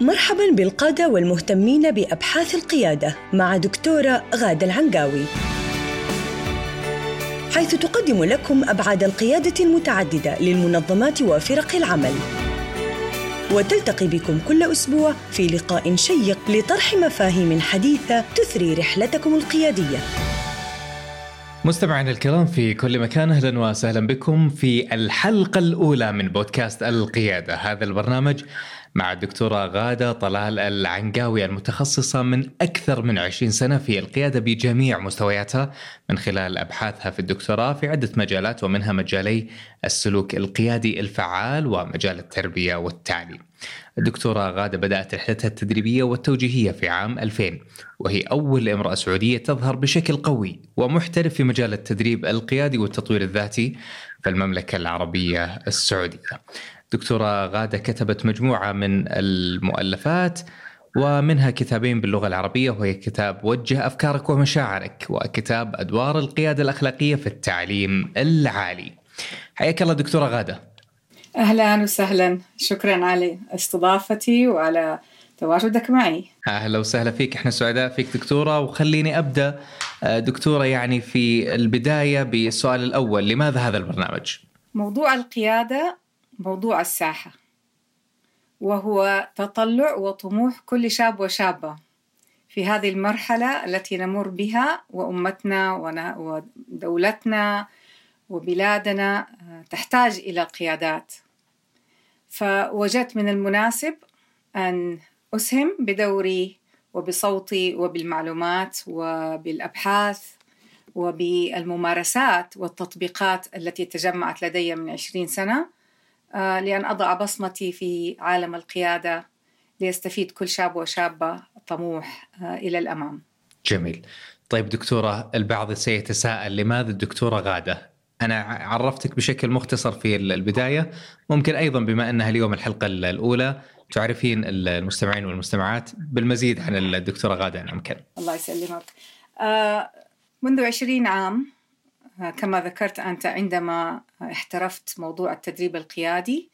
مرحبا بالقادة والمهتمين بأبحاث القيادة مع دكتورة غادة العنقاوي. حيث تقدم لكم أبعاد القيادة المتعددة للمنظمات وفرق العمل. وتلتقي بكم كل أسبوع في لقاء شيق لطرح مفاهيم حديثة تثري رحلتكم القيادية. مستمعينا الكرام في كل مكان أهلا وسهلا بكم في الحلقة الأولى من بودكاست القيادة، هذا البرنامج مع الدكتورة غادة طلال العنقاوي المتخصصة من أكثر من 20 سنة في القيادة بجميع مستوياتها من خلال أبحاثها في الدكتوراه في عدة مجالات ومنها مجالي السلوك القيادي الفعال ومجال التربية والتعليم. الدكتورة غادة بدأت رحلتها التدريبية والتوجيهية في عام 2000 وهي أول امرأة سعودية تظهر بشكل قوي ومحترف في مجال التدريب القيادي والتطوير الذاتي في المملكة العربية السعودية دكتورة غادة كتبت مجموعة من المؤلفات ومنها كتابين باللغة العربية وهي كتاب وجه أفكارك ومشاعرك وكتاب أدوار القيادة الأخلاقية في التعليم العالي. حياك الله دكتورة غادة. أهلا وسهلا. شكرا على استضافتي وعلى تواجدك معي. أهلا وسهلا فيك. إحنا سعداء فيك دكتورة. وخليني أبدأ دكتورة يعني في البداية بالسؤال الأول لماذا هذا البرنامج؟ موضوع القيادة موضوع الساحة وهو تطلع وطموح كل شاب وشابة في هذه المرحلة التي نمر بها وأمتنا ودولتنا وبلادنا تحتاج إلى قيادات. فوجدت من المناسب أن أسهم بدوري وبصوتي وبالمعلومات وبالأبحاث وبالممارسات والتطبيقات التي تجمعت لدي من عشرين سنة. لأن أضع بصمتي في عالم القيادة ليستفيد كل شاب وشابة طموح إلى الأمام. جميل. طيب دكتورة البعض سيتساءل لماذا الدكتورة غادة أنا عرفتك بشكل مختصر في البداية ممكن أيضا بما أنها اليوم الحلقة الأولى تعرفين المستمعين والمستمعات بالمزيد عن الدكتورة غادة ان امكن. الله يسلمك. آه منذ عشرين عام آه كما ذكرت أنت عندما احترفت موضوع التدريب القيادي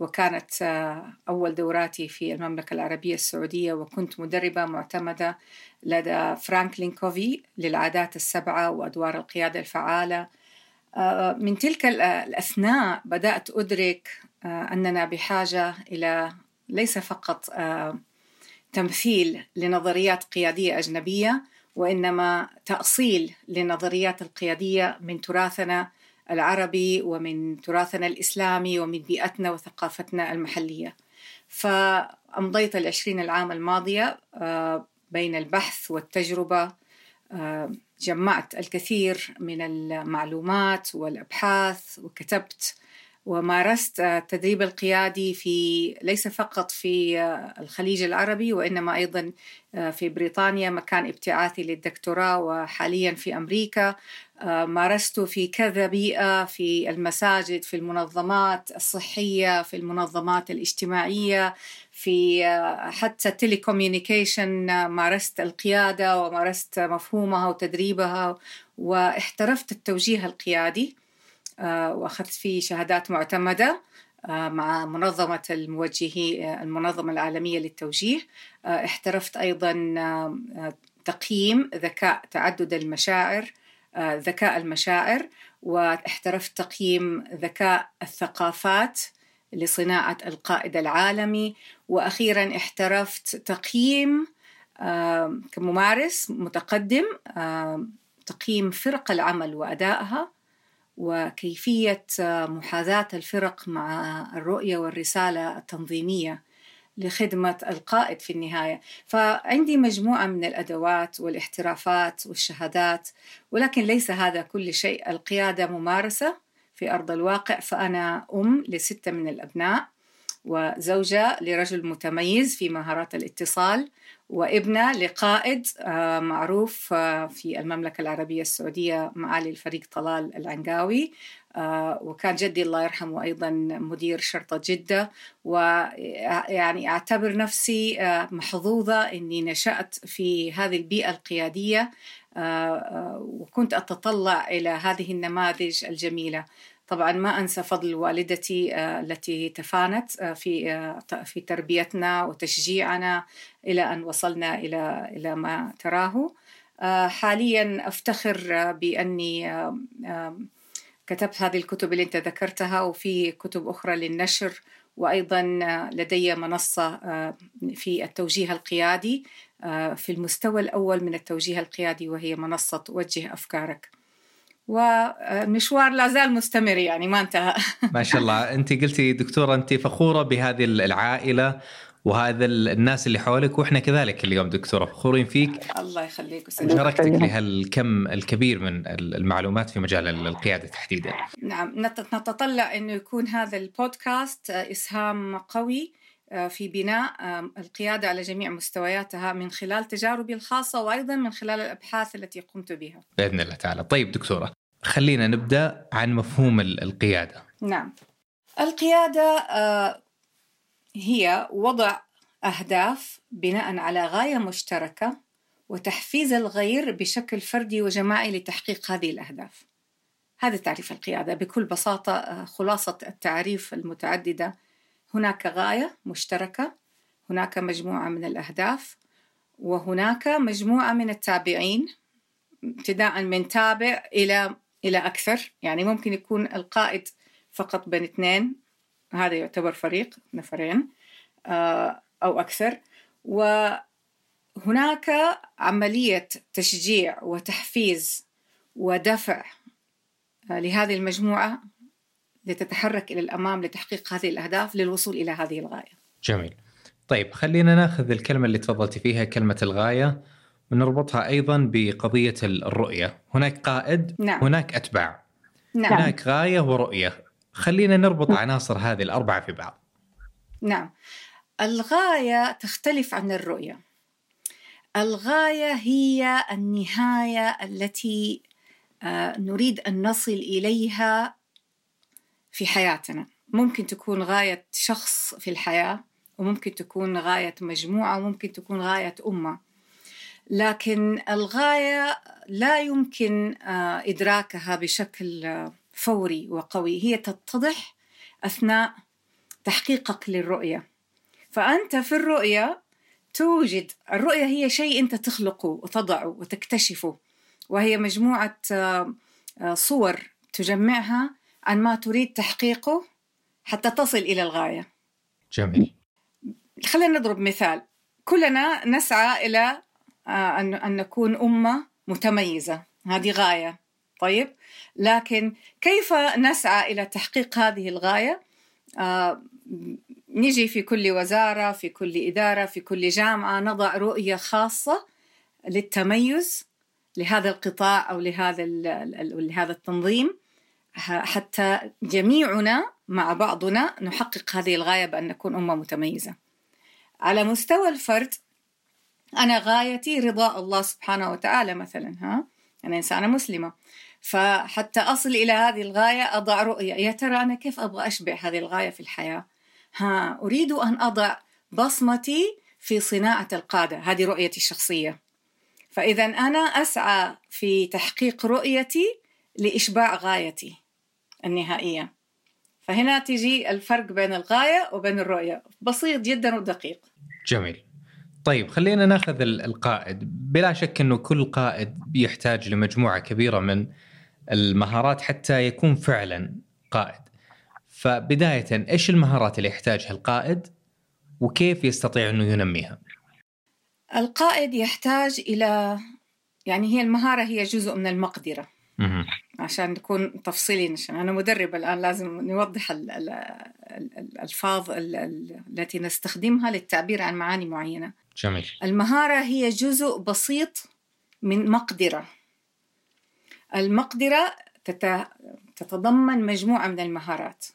وكانت آه أول دوراتي في المملكة العربية السعودية وكنت مدربة معتمدة لدى فرانكلين كوفي للعادات السبعة وأدوار القيادة الفعالة. من تلك الأثناء بدأت أدرك أننا بحاجة إلى ليس فقط تمثيل لنظريات قيادية أجنبية وإنما تأصيل للنظريات القيادية من تراثنا العربي ومن تراثنا الإسلامي ومن بيئتنا وثقافتنا المحلية. فأمضيت العشرين العام الماضية بين البحث والتجربة جمعت الكثير من المعلومات والأبحاث وكتبت ومارست التدريب القيادي في ليس فقط في الخليج العربي وإنما أيضا في بريطانيا مكان ابتعاثي للدكتوراه وحاليا في أمريكا. مارست في كذا بيئة في المساجد في المنظمات الصحية في المنظمات الاجتماعية في حتى التليكوميونيكيشن مارست القيادة ومارست مفهومها وتدريبها واحترفت التوجيه القيادي. وأخذت فيه شهادات معتمدة مع منظمة الموجهي المنظمة العالمية للتوجيه. احترفت أيضا تقييم ذكاء تعدد المشاعر ذكاء المشاعر واحترفت تقييم ذكاء الثقافات لصناعة القائد العالمي. وأخيرا احترفت تقييم كممارس متقدم تقييم فرق العمل وأدائها. وكيفية محاذاة الفرق مع الرؤية والرسالة التنظيمية لخدمة القائد في النهاية. فعندي مجموعة من الأدوات والاحترافات والشهادات ولكن ليس هذا كل شيء. القيادة ممارسة في أرض الواقع فأنا أم لستة من الأبناء. وزوجة لرجل متميز في مهارات الاتصال وابنة لقائد معروف في المملكة العربية السعودية معالي الفريق طلال العنقاوي. وكان جدي الله يرحمه أيضا مدير شرطة جدة. ويعني أعتبر نفسي محظوظة أني نشأت في هذه البيئة القيادية وكنت أتطلع إلى هذه النماذج الجميلة. طبعا ما أنسى فضل والدتي التي تفانت في في تربيتنا وتشجيعنا إلى أن وصلنا إلى إلى ما تراه. حاليا أفتخر بأني كتبت هذه الكتب اللي أنت ذكرتها وفي كتب أخرى للنشر وأيضا لدي منصة في التوجيه القيادي في المستوى الأول من التوجيه القيادي وهي منصة وجه أفكارك. والمشوار لا زال مستمر يعني ما انتهى. ما شاء الله. انت قلتي دكتورة انت فخورة بهذه العائلة وهذا الناس اللي حولك وإحنا كذلك اليوم دكتورة فخورين فيك. الله يخليك شاركتك لهالكم الكبير من المعلومات في مجال القيادة تحديدا. نعم. نتطلع إنه يكون هذا البودكاست إسهام قوي في بناء القيادة على جميع مستوياتها من خلال تجاربي الخاصة وأيضا من خلال الأبحاث التي قمت بها. بإذن الله تعالى. طيب دكتورة خلينا نبدأ عن مفهوم القيادة. نعم. القيادة هي وضع أهداف بناء على غاية مشتركة وتحفيز الغير بشكل فردي وجماعي لتحقيق هذه الأهداف. هذا تعريف القيادة بكل بساطة خلاصة التعريف المتعددة هناك غاية مشتركة، هناك مجموعة من الأهداف، وهناك مجموعة من التابعين ابتداء من تابع إلى إلى أكثر، يعني ممكن يكون القائد فقط بين اثنين. هذا يعتبر فريق نفرين أو أكثر. وهناك عملية تشجيع وتحفيز ودفع لهذه المجموعة لتتحرك إلى الأمام لتحقيق هذه الأهداف للوصول إلى هذه الغاية. جميل. طيب خلينا ناخذ الكلمة اللي تفضلتي فيها كلمة الغاية. ونربطها أيضا بقضية الرؤية. هناك قائد نعم. هناك أتباع. نعم. هناك غاية ورؤية. خلينا نربط عناصر هذه الأربعة في بعض. نعم. الغاية تختلف عن الرؤية. الغاية هي النهاية التي نريد أن نصل إليها في حياتنا. ممكن تكون غاية شخص في الحياة وممكن تكون غاية مجموعة وممكن تكون غاية أمة. لكن الغاية لا يمكن إدراكها بشكل فوري وقوي. هي تتضح أثناء تحقيقك للرؤية. فأنت في الرؤية توجد الرؤية هي شيء أنت تخلقه وتضعه وتكتشفه وهي مجموعة صور تجمعها عن ما تريد تحقيقه حتى تصل إلى الغاية. جميل. خلينا نضرب مثال. كلنا نسعى إلى أن نكون أمة متميزة. هذه غاية. طيب لكن كيف نسعى إلى تحقيق هذه الغاية؟ نجي في كل وزارة في كل إدارة في كل جامعة نضع رؤية خاصة للتميز لهذا القطاع أو لهذا لهذا التنظيم. حتى جميعنا مع بعضنا نحقق هذه الغاية بأن نكون أمة متميزة. على مستوى الفرد أنا غايتي رضاء الله سبحانه وتعالى مثلا ها؟ أنا إنسانة مسلمة. فحتى أصل إلى هذه الغاية أضع رؤية. يا ترى أنا كيف أبغى أشبع هذه الغاية في الحياة؟ ها أريد أن أضع بصمتي في صناعة القادة. هذه رؤيتي الشخصية. فإذا أنا أسعى في تحقيق رؤيتي لإشباع غايتي النهائية. فهنا تجي الفرق بين الغاية وبين الرؤية. بسيط جدا ودقيق. جميل. طيب خلينا ناخذ القائد. بلا شك إنه كل قائد يحتاج لمجموعة كبيرة من المهارات حتى يكون فعلا قائد. فبداية إيش المهارات اللي يحتاجها القائد وكيف يستطيع إنه ينميها؟ القائد يحتاج إلى يعني هي المهارة هي جزء من المقدرة. عشان نكون تفصيليين عشان أنا مدربة الآن لازم نوضح الألفاظ التي نستخدمها للتعبير عن معاني معينة. جميل. المهارة هي جزء بسيط من مقدرة. المقدرة تتضمن مجموعة من المهارات.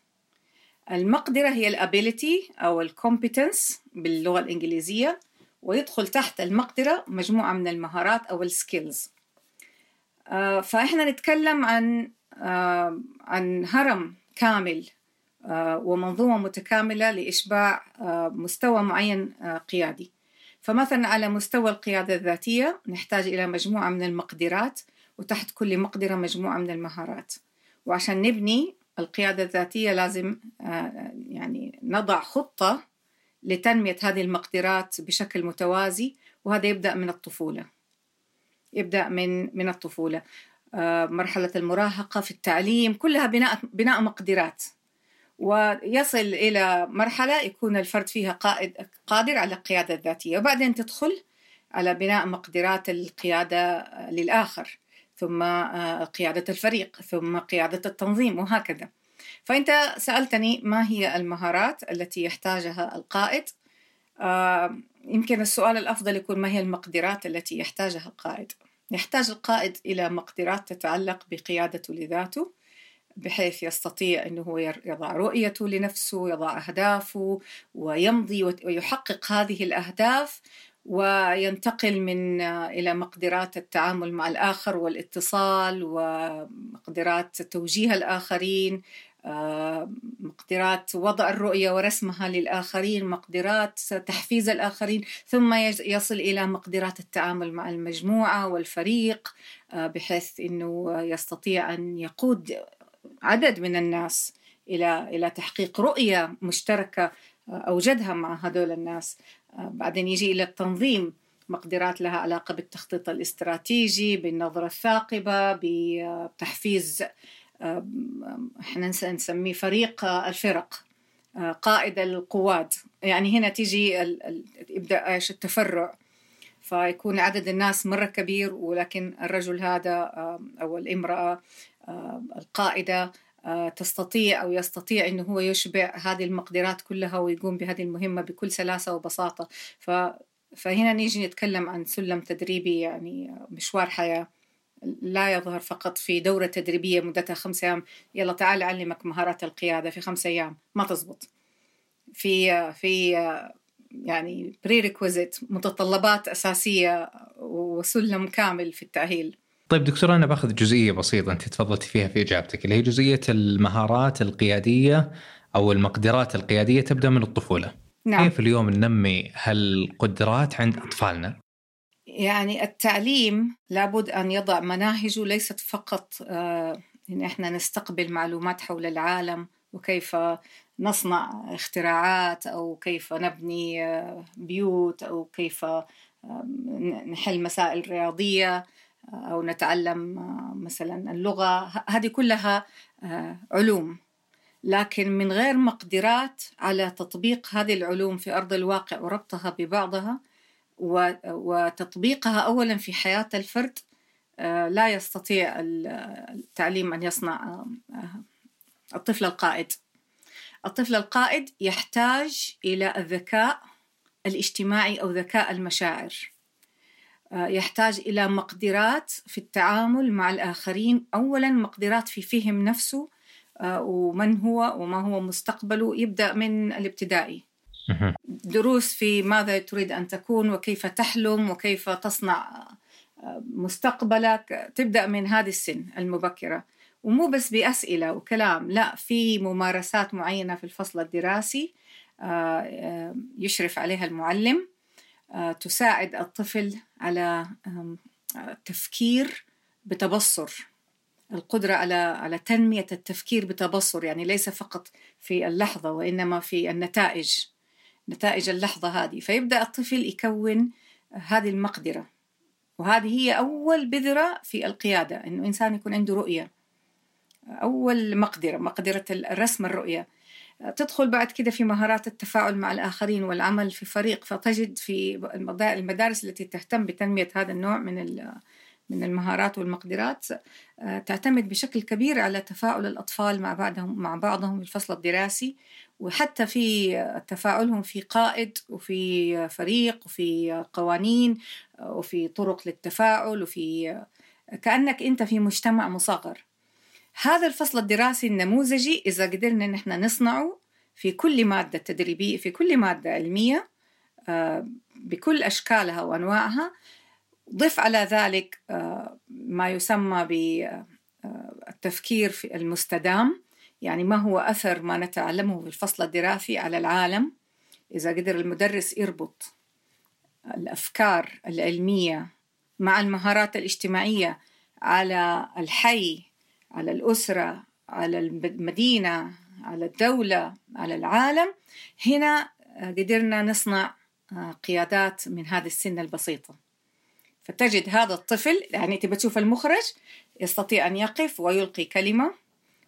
المقدرة هي ال ability أو ال competence باللغة الإنجليزية ويدخل تحت المقدرة مجموعة من المهارات أو ال skills فإحنا نتكلم عن عن هرم كامل ومنظومة متكاملة لإشباع مستوى معين قيادي. فمثلا على مستوى القيادة الذاتية نحتاج إلى مجموعة من المقدرات وتحت كل مقدرة مجموعة من المهارات. وعشان نبني القيادة الذاتية لازم يعني نضع خطة لتنمية هذه المقدرات بشكل متوازي وهذا يبدأ من الطفولة. يبدأ من من الطفولة. مرحلة المراهقة في التعليم كلها بناء بناء مقدرات. ويصل إلى مرحلة يكون الفرد فيها قائد قادر على القيادة الذاتية. وبعدين تدخل على بناء مقدرات القيادة للآخر ثم آه، قيادة الفريق ثم قيادة التنظيم وهكذا. فأنت سألتني ما هي المهارات التي يحتاجها القائد؟ آه، يمكن السؤال الأفضل يكون ما هي المقدرات التي يحتاجها القائد؟ يحتاج القائد إلى مقدرات تتعلق بقيادته لذاته بحيث يستطيع أنه هو يضع رؤيته لنفسه يضع أهدافه ويمضي ويحقق هذه الأهداف وينتقل من إلى مقدرات التعامل مع الآخر والاتصال ومقدرات توجيه الآخرين مقدرات وضع الرؤية ورسمها للآخرين مقدرات تحفيز الآخرين ثم يصل إلى مقدرات التعامل مع المجموعة والفريق بحيث أنه يستطيع أن يقود عدد من الناس إلى إلى تحقيق رؤية مشتركة أوجدها مع هذول الناس. بعدين يجي إلى التنظيم. مقدرات لها علاقة بالتخطيط الاستراتيجي بالنظرة الثاقبة بتحفيز إحنا نسميه فريق الفرق قائد القواد. يعني هنا تيجي يبدأ إيش؟ التفرع. فيكون عدد الناس مرة كبير ولكن الرجل هذا أو الامرأة القائده تستطيع أو يستطيع إنه هو يشبع هذه المقدرات كلها ويقوم بهذه المهمة بكل سلاسة وبساطة. ف فهنا نيجي نتكلم عن سلم تدريبي يعني مشوار حياة لا يظهر فقط في دورة تدريبية مدتها خمسة أيام. يلا تعال أعلمك مهارات القيادة في خمسة أيام. ما تزبط. في في يعني بريريكوزيت متطلبات أساسية وسلم كامل في التأهيل. طيب دكتور أنا باخذ جزئية بسيطة أنت تفضلتي فيها في إجابتك اللي هي جزئية المهارات القيادية أو المقدرات القيادية تبدأ من الطفولة نعم. كيف اليوم ننمي هالقدرات عند أطفالنا؟ يعني التعليم لابد أن يضع مناهجه ليست فقط آه، إن إحنا نستقبل معلومات حول العالم وكيف نصنع اختراعات أو كيف نبني آه، بيوت أو كيف آه، نحل مسائل رياضية أو نتعلم مثلا اللغة. هذه كلها علوم. لكن من غير مقدرات على تطبيق هذه العلوم في أرض الواقع وربطها ببعضها وتطبيقها اولا في حياة الفرد آه، لا يستطيع التعليم أن يصنع آه، الطفل القائد. الطفل القائد يحتاج إلى الذكاء الاجتماعي أو ذكاء المشاعر. آه، يحتاج إلى مقدرات في التعامل مع الآخرين. اولا مقدرات في فهم نفسه ومن هو وما هو مستقبله. يبدأ من الابتدائي. دروس في ماذا تريد أن تكون وكيف تحلم وكيف تصنع آه، مستقبلك. تبدأ من هذه السن المبكرة. ومو بس بأسئلة وكلام لا في ممارسات معينة في الفصل الدراسي آه، آه، يشرف عليها المعلم. تساعد الطفل على التفكير بتبصر. القدرة على على تنمية التفكير بتبصر يعني ليس فقط في اللحظة وإنما في النتائج نتائج اللحظة هذه. فيبدأ الطفل يكون هذه المقدرة. وهذه هي أول بذرة في القيادة إنه إنسان يكون عنده رؤية. أول مقدرة مقدرة الرسم الرؤية. تدخل بعد كده في مهارات التفاعل مع الآخرين والعمل في فريق فتجد في المدارس التي تهتم بتنمية هذا النوع من من المهارات والمقدرات آه، تعتمد بشكل كبير على تفاعل الأطفال مع بعضهم مع بعضهم الفصل الدراسي وحتى في تفاعلهم في قائد وفي فريق وفي قوانين وفي طرق للتفاعل وفي كأنك أنت في مجتمع مصغر. هذا الفصل الدراسي النموذجي إذا قدرنا نحن نصنعه في كل مادة تدريبية في كل مادة علمية آه، بكل أشكالها وأنواعها ضف على ذلك آه، ما يسمى بالتفكير في المستدام. يعني ما هو أثر ما نتعلمه في الفصل الدراسي على العالم؟ إذا قدر المدرس يربط الأفكار العلمية مع المهارات الاجتماعية على الحي على الأسرة على المدينة على الدولة على العالم. هنا قدرنا نصنع قيادات من هذه السن البسيطة. فتجد هذا الطفل يعني تبى تشوف المخرج يستطيع أن يقف ويلقي كلمة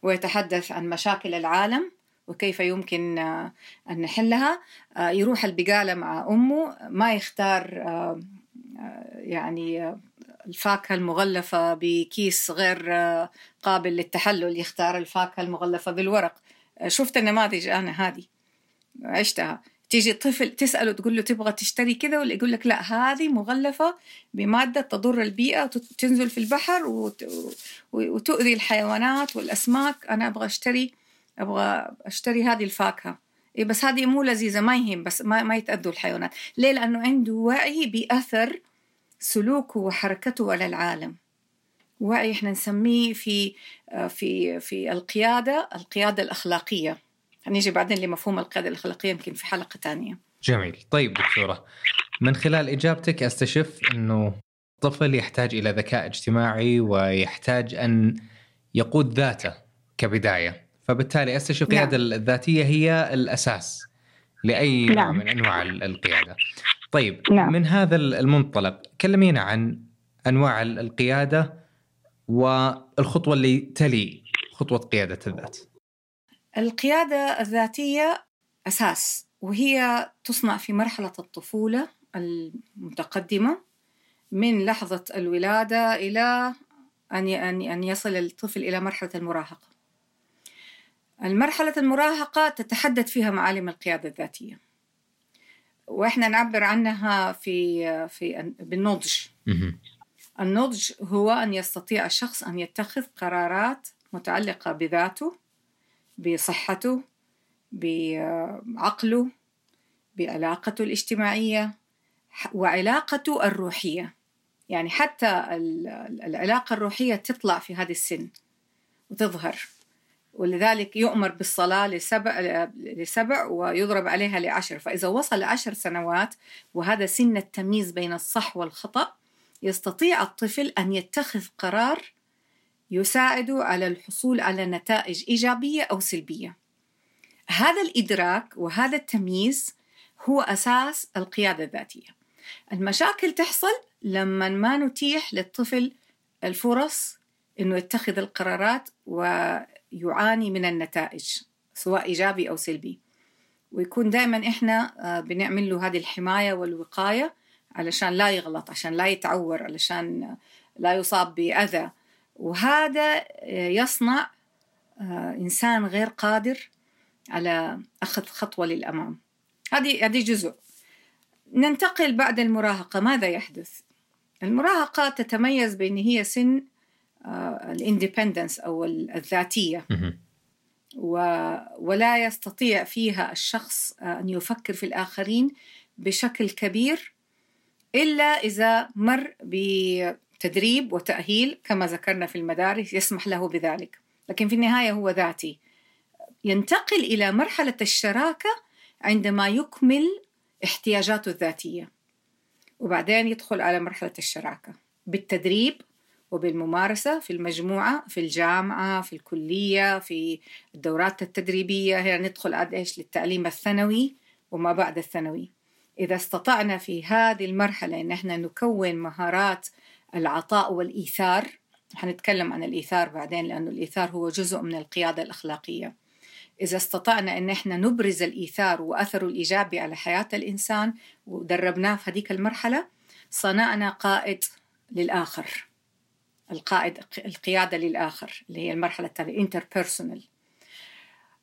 ويتحدث عن مشاكل العالم وكيف يمكن أن نحلها. يروح البقالة مع أمه ما يختار يعني الفاكهة المغلفة بكيس غير قابل للتحلل يختار الفاكهة المغلفة بالورق. شفت النماذج أنا هذه. عشتها. تيجي طفل تسأله تقول له تبغى تشتري كذا؟ ولا يقول لك لا هذه مغلفة بمادة تضر البيئة وتنزل في البحر وتؤذي الحيوانات والأسماك. أنا أبغى أشتري أبغى أشتري هذه الفاكهة. إيه بس هذه مو لذيذة ما يهم بس ما, ما يتأذوا الحيوانات. ليه؟ لأنه عنده وعي بأثر سلوكه وحركته على العالم. وعي إحنا نسميه في في في القيادة القيادة الأخلاقية. هنيجي بعدين لمفهوم القيادة الأخلاقية يمكن في حلقة ثانية. جميل. طيب دكتورة من خلال إجابتك أستشف أنه الطفل يحتاج إلى ذكاء اجتماعي ويحتاج أن يقود ذاته كبداية. فبالتالي أستشف القيادة نعم. الذاتية هي الأساس لأي نعم. نوع من أنواع القيادة. طيب نعم. من هذا المنطلق كلمينا عن أنواع القيادة والخطوة اللي تلي خطوة قيادة الذات القيادة الذاتية أساس وهي تصنع في مرحلة الطفولة المتقدمة من لحظة الولادة إلى أن أن يصل الطفل إلى مرحلة المراهقة. المرحلة المراهقة تتحدد فيها معالم القيادة الذاتية. وإحنا نعبر عنها في في بالنضج. النضج هو أن يستطيع الشخص أن يتخذ قرارات متعلقة بذاته بصحته بعقله بعلاقته الاجتماعية وعلاقته الروحية. يعني حتى العلاقة الروحية تطلع في هذه السن وتظهر. ولذلك يؤمر بالصلاة لسبع, لسبع ويضرب عليها لعشر. فإذا وصل عشر سنوات وهذا سن التمييز بين الصح والخطأ يستطيع الطفل أن يتخذ قرار يساعده على الحصول على نتائج إيجابية أو سلبية. هذا الإدراك وهذا التمييز هو أساس القيادة الذاتية. المشاكل تحصل لما ما نتيح للطفل الفرص إنه يتخذ القرارات ويعاني من النتائج سواء إيجابي أو سلبي. ويكون دائما إحنا آه، بنعمل له هذه الحماية والوقاية علشان لا يغلط عشان لا يتعور علشان لا يصاب بأذى. وهذا آه، يصنع آه، إنسان غير قادر على أخذ خطوة للأمام. هذه هذه جزء. ننتقل بعد المراهقة. ماذا يحدث؟ المراهقة تتميز بأن هي سن آه، الاندبندنس أو الذاتية. ولا يستطيع فيها الشخص أن يفكر في الآخرين بشكل كبير إلا إذا مر تدريب وتأهيل كما ذكرنا في المدارس يسمح له بذلك. لكن في النهاية هو ذاتي. ينتقل إلى مرحلة الشراكة عندما يكمل احتياجاته الذاتية. وبعدين يدخل على مرحلة الشراكة. بالتدريب وبالممارسة في المجموعة في الجامعة في الكلية في الدورات التدريبية هنا ندخل عاد إيش؟ للتعليم الثانوي وما بعد الثانوي. إذا استطعنا في هذه المرحلة إن إحنا نكون مهارات العطاء والإيثار حنتكلم عن الإيثار بعدين لأنه الإيثار هو جزء من القيادة الأخلاقية. إذا استطعنا أن إحنا نبرز الإيثار وأثره الإيجابي على حياة الإنسان ودربناه في هذيك المرحلة صنعنا قائد للآخر. القائد القيادة للآخر اللي هي المرحلة التالية interpersonal.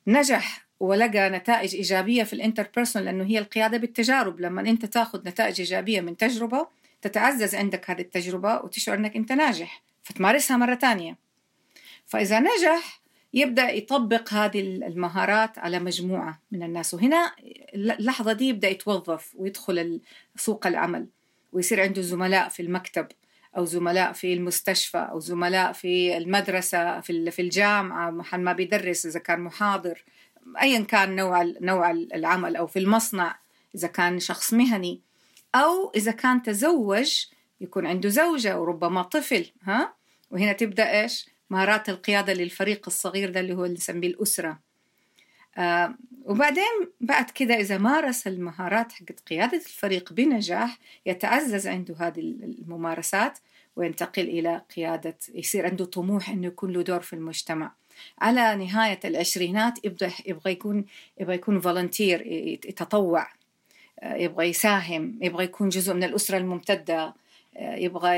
نجح ولقى نتائج إيجابية في الانتربيرسونال لأنه هي القيادة بالتجارب. لما أنت تأخذ نتائج إيجابية من تجربة تتعزز عندك هذه التجربة وتشعر أنك أنت ناجح فتمارسها مرة ثانية فإذا نجح يبدأ يطبق هذه المهارات على مجموعة من الناس وهنا اللحظة دي يبدأ يتوظف ويدخل سوق العمل ويصير عنده زملاء في المكتب. أو زملاء في المستشفى أو زملاء في المدرسة في في الجامعة محل ما بيدرس إذا كان محاضر أيا كان نوع نوع العمل أو في المصنع إذا كان شخص مهني. أو إذا كان تزوج يكون عنده زوجة وربما طفل ها؟ وهنا تبدأ إيش؟ مهارات القيادة للفريق الصغير ده اللي هو اللي نسميه الأسرة. آه وبعدين بعد كده إذا مارس المهارات حقت قيادة الفريق بنجاح يتعزز عنده هذه الممارسات وينتقل إلى قيادة يصير عنده طموح إنه يكون له دور في المجتمع. على نهاية العشرينات يبغى يبغى يكون يبغى يكون volunteer يتطوع. يبغى يساهم يبغى يكون جزء من الأسرة الممتدة. يبغى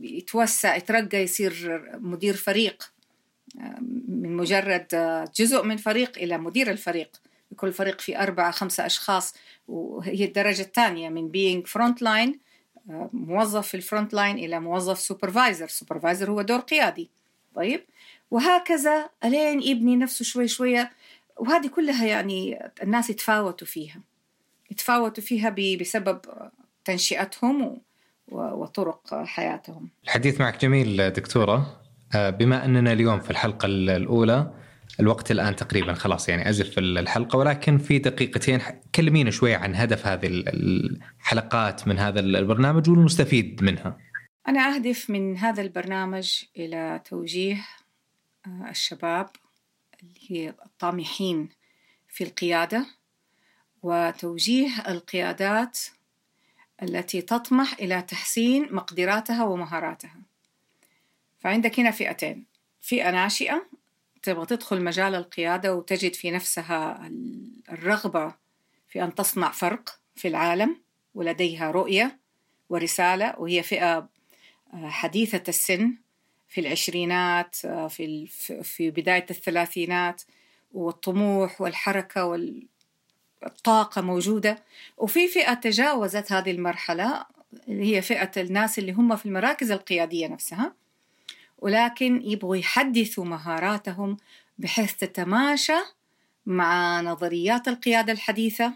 يتوسع يترقى يصير مدير فريق. مجرد جزء من فريق إلى مدير الفريق. كل فريق في أربعة خمسة أشخاص وهي الدرجة الثانية من being front line موظف في ال front line إلى موظف supervisor supervisor هو دور قيادي. طيب؟ وهكذا ألين يبني نفسه شوي شوية. وهذه كلها يعني الناس يتفاوتوا فيها. يتفاوتوا فيها بسبب تنشئتهم وطرق حياتهم. الحديث معك جميل دكتورة. بما أننا اليوم في الحلقة الأولى الوقت الآن تقريبا خلاص يعني أزف الحلقة ولكن في دقيقتين كلمينا شوية عن هدف هذه الحلقات من هذا البرنامج والمستفيد منها. أنا أهدف من هذا البرنامج إلى توجيه آه، الشباب اللي الطامحين في القيادة وتوجيه القيادات التي تطمح إلى تحسين مقدراتها ومهاراتها. فعندك هنا فئتين. فئة ناشئة تبغى تدخل مجال القيادة وتجد في نفسها الرغبة في أن تصنع فرق في العالم ولديها رؤية ورسالة وهي فئة آه، حديثة السن في العشرينات آه، في في بداية الثلاثينات والطموح والحركة والطاقة موجودة. وفي فئة تجاوزت هذه المرحلة هي فئة الناس اللي هم في المراكز القيادية نفسها. ولكن يبغوا يحدثوا مهاراتهم بحيث تتماشى مع نظريات القيادة الحديثة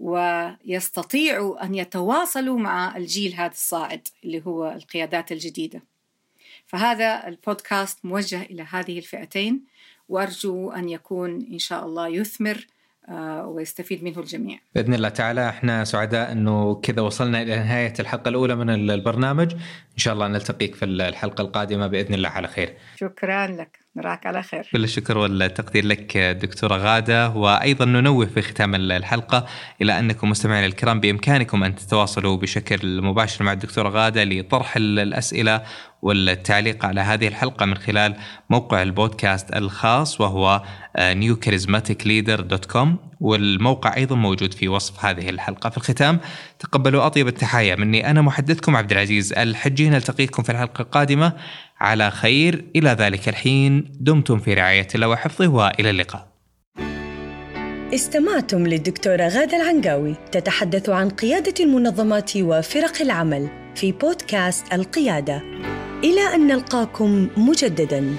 ويستطيعوا أن يتواصلوا مع الجيل هذا الصاعد اللي هو القيادات الجديدة. فهذا البودكاست موجه إلى هذه الفئتين وأرجو أن يكون إن شاء الله يثمر ويستفيد منه الجميع. بإذن الله تعالى إحنا سعداء إنه كذا وصلنا إلى نهاية الحلقة الأولى من البرنامج. إن شاء الله نلتقيك في الحلقة القادمة بإذن الله على خير. شكرا لك. نراك على خير. كل الشكر والتقدير لك دكتورة غادة. وأيضا ننوه في ختام الحلقة إلى أنكم مستمعين الكرام بإمكانكم أن تتواصلوا بشكل مباشر مع الدكتورة غادة لطرح الأسئلة والتعليق على هذه الحلقة من خلال موقع البودكاست الخاص وهو newcharismaticleader.com والموقع أيضا موجود في وصف هذه الحلقة. في الختام تقبلوا أطيب التحايا مني. أنا محدثكم عبد العزيز الحجي. نلتقيكم في الحلقة القادمة. على خير. إلى ذلك الحين. دمتم في رعاية الله وحفظه وإلى اللقاء. استمعتم للدكتورة غادة العنقاوي تتحدث عن قيادة المنظمات وفرق العمل في بودكاست القيادة. إلى أن نلقاكم مجدداً.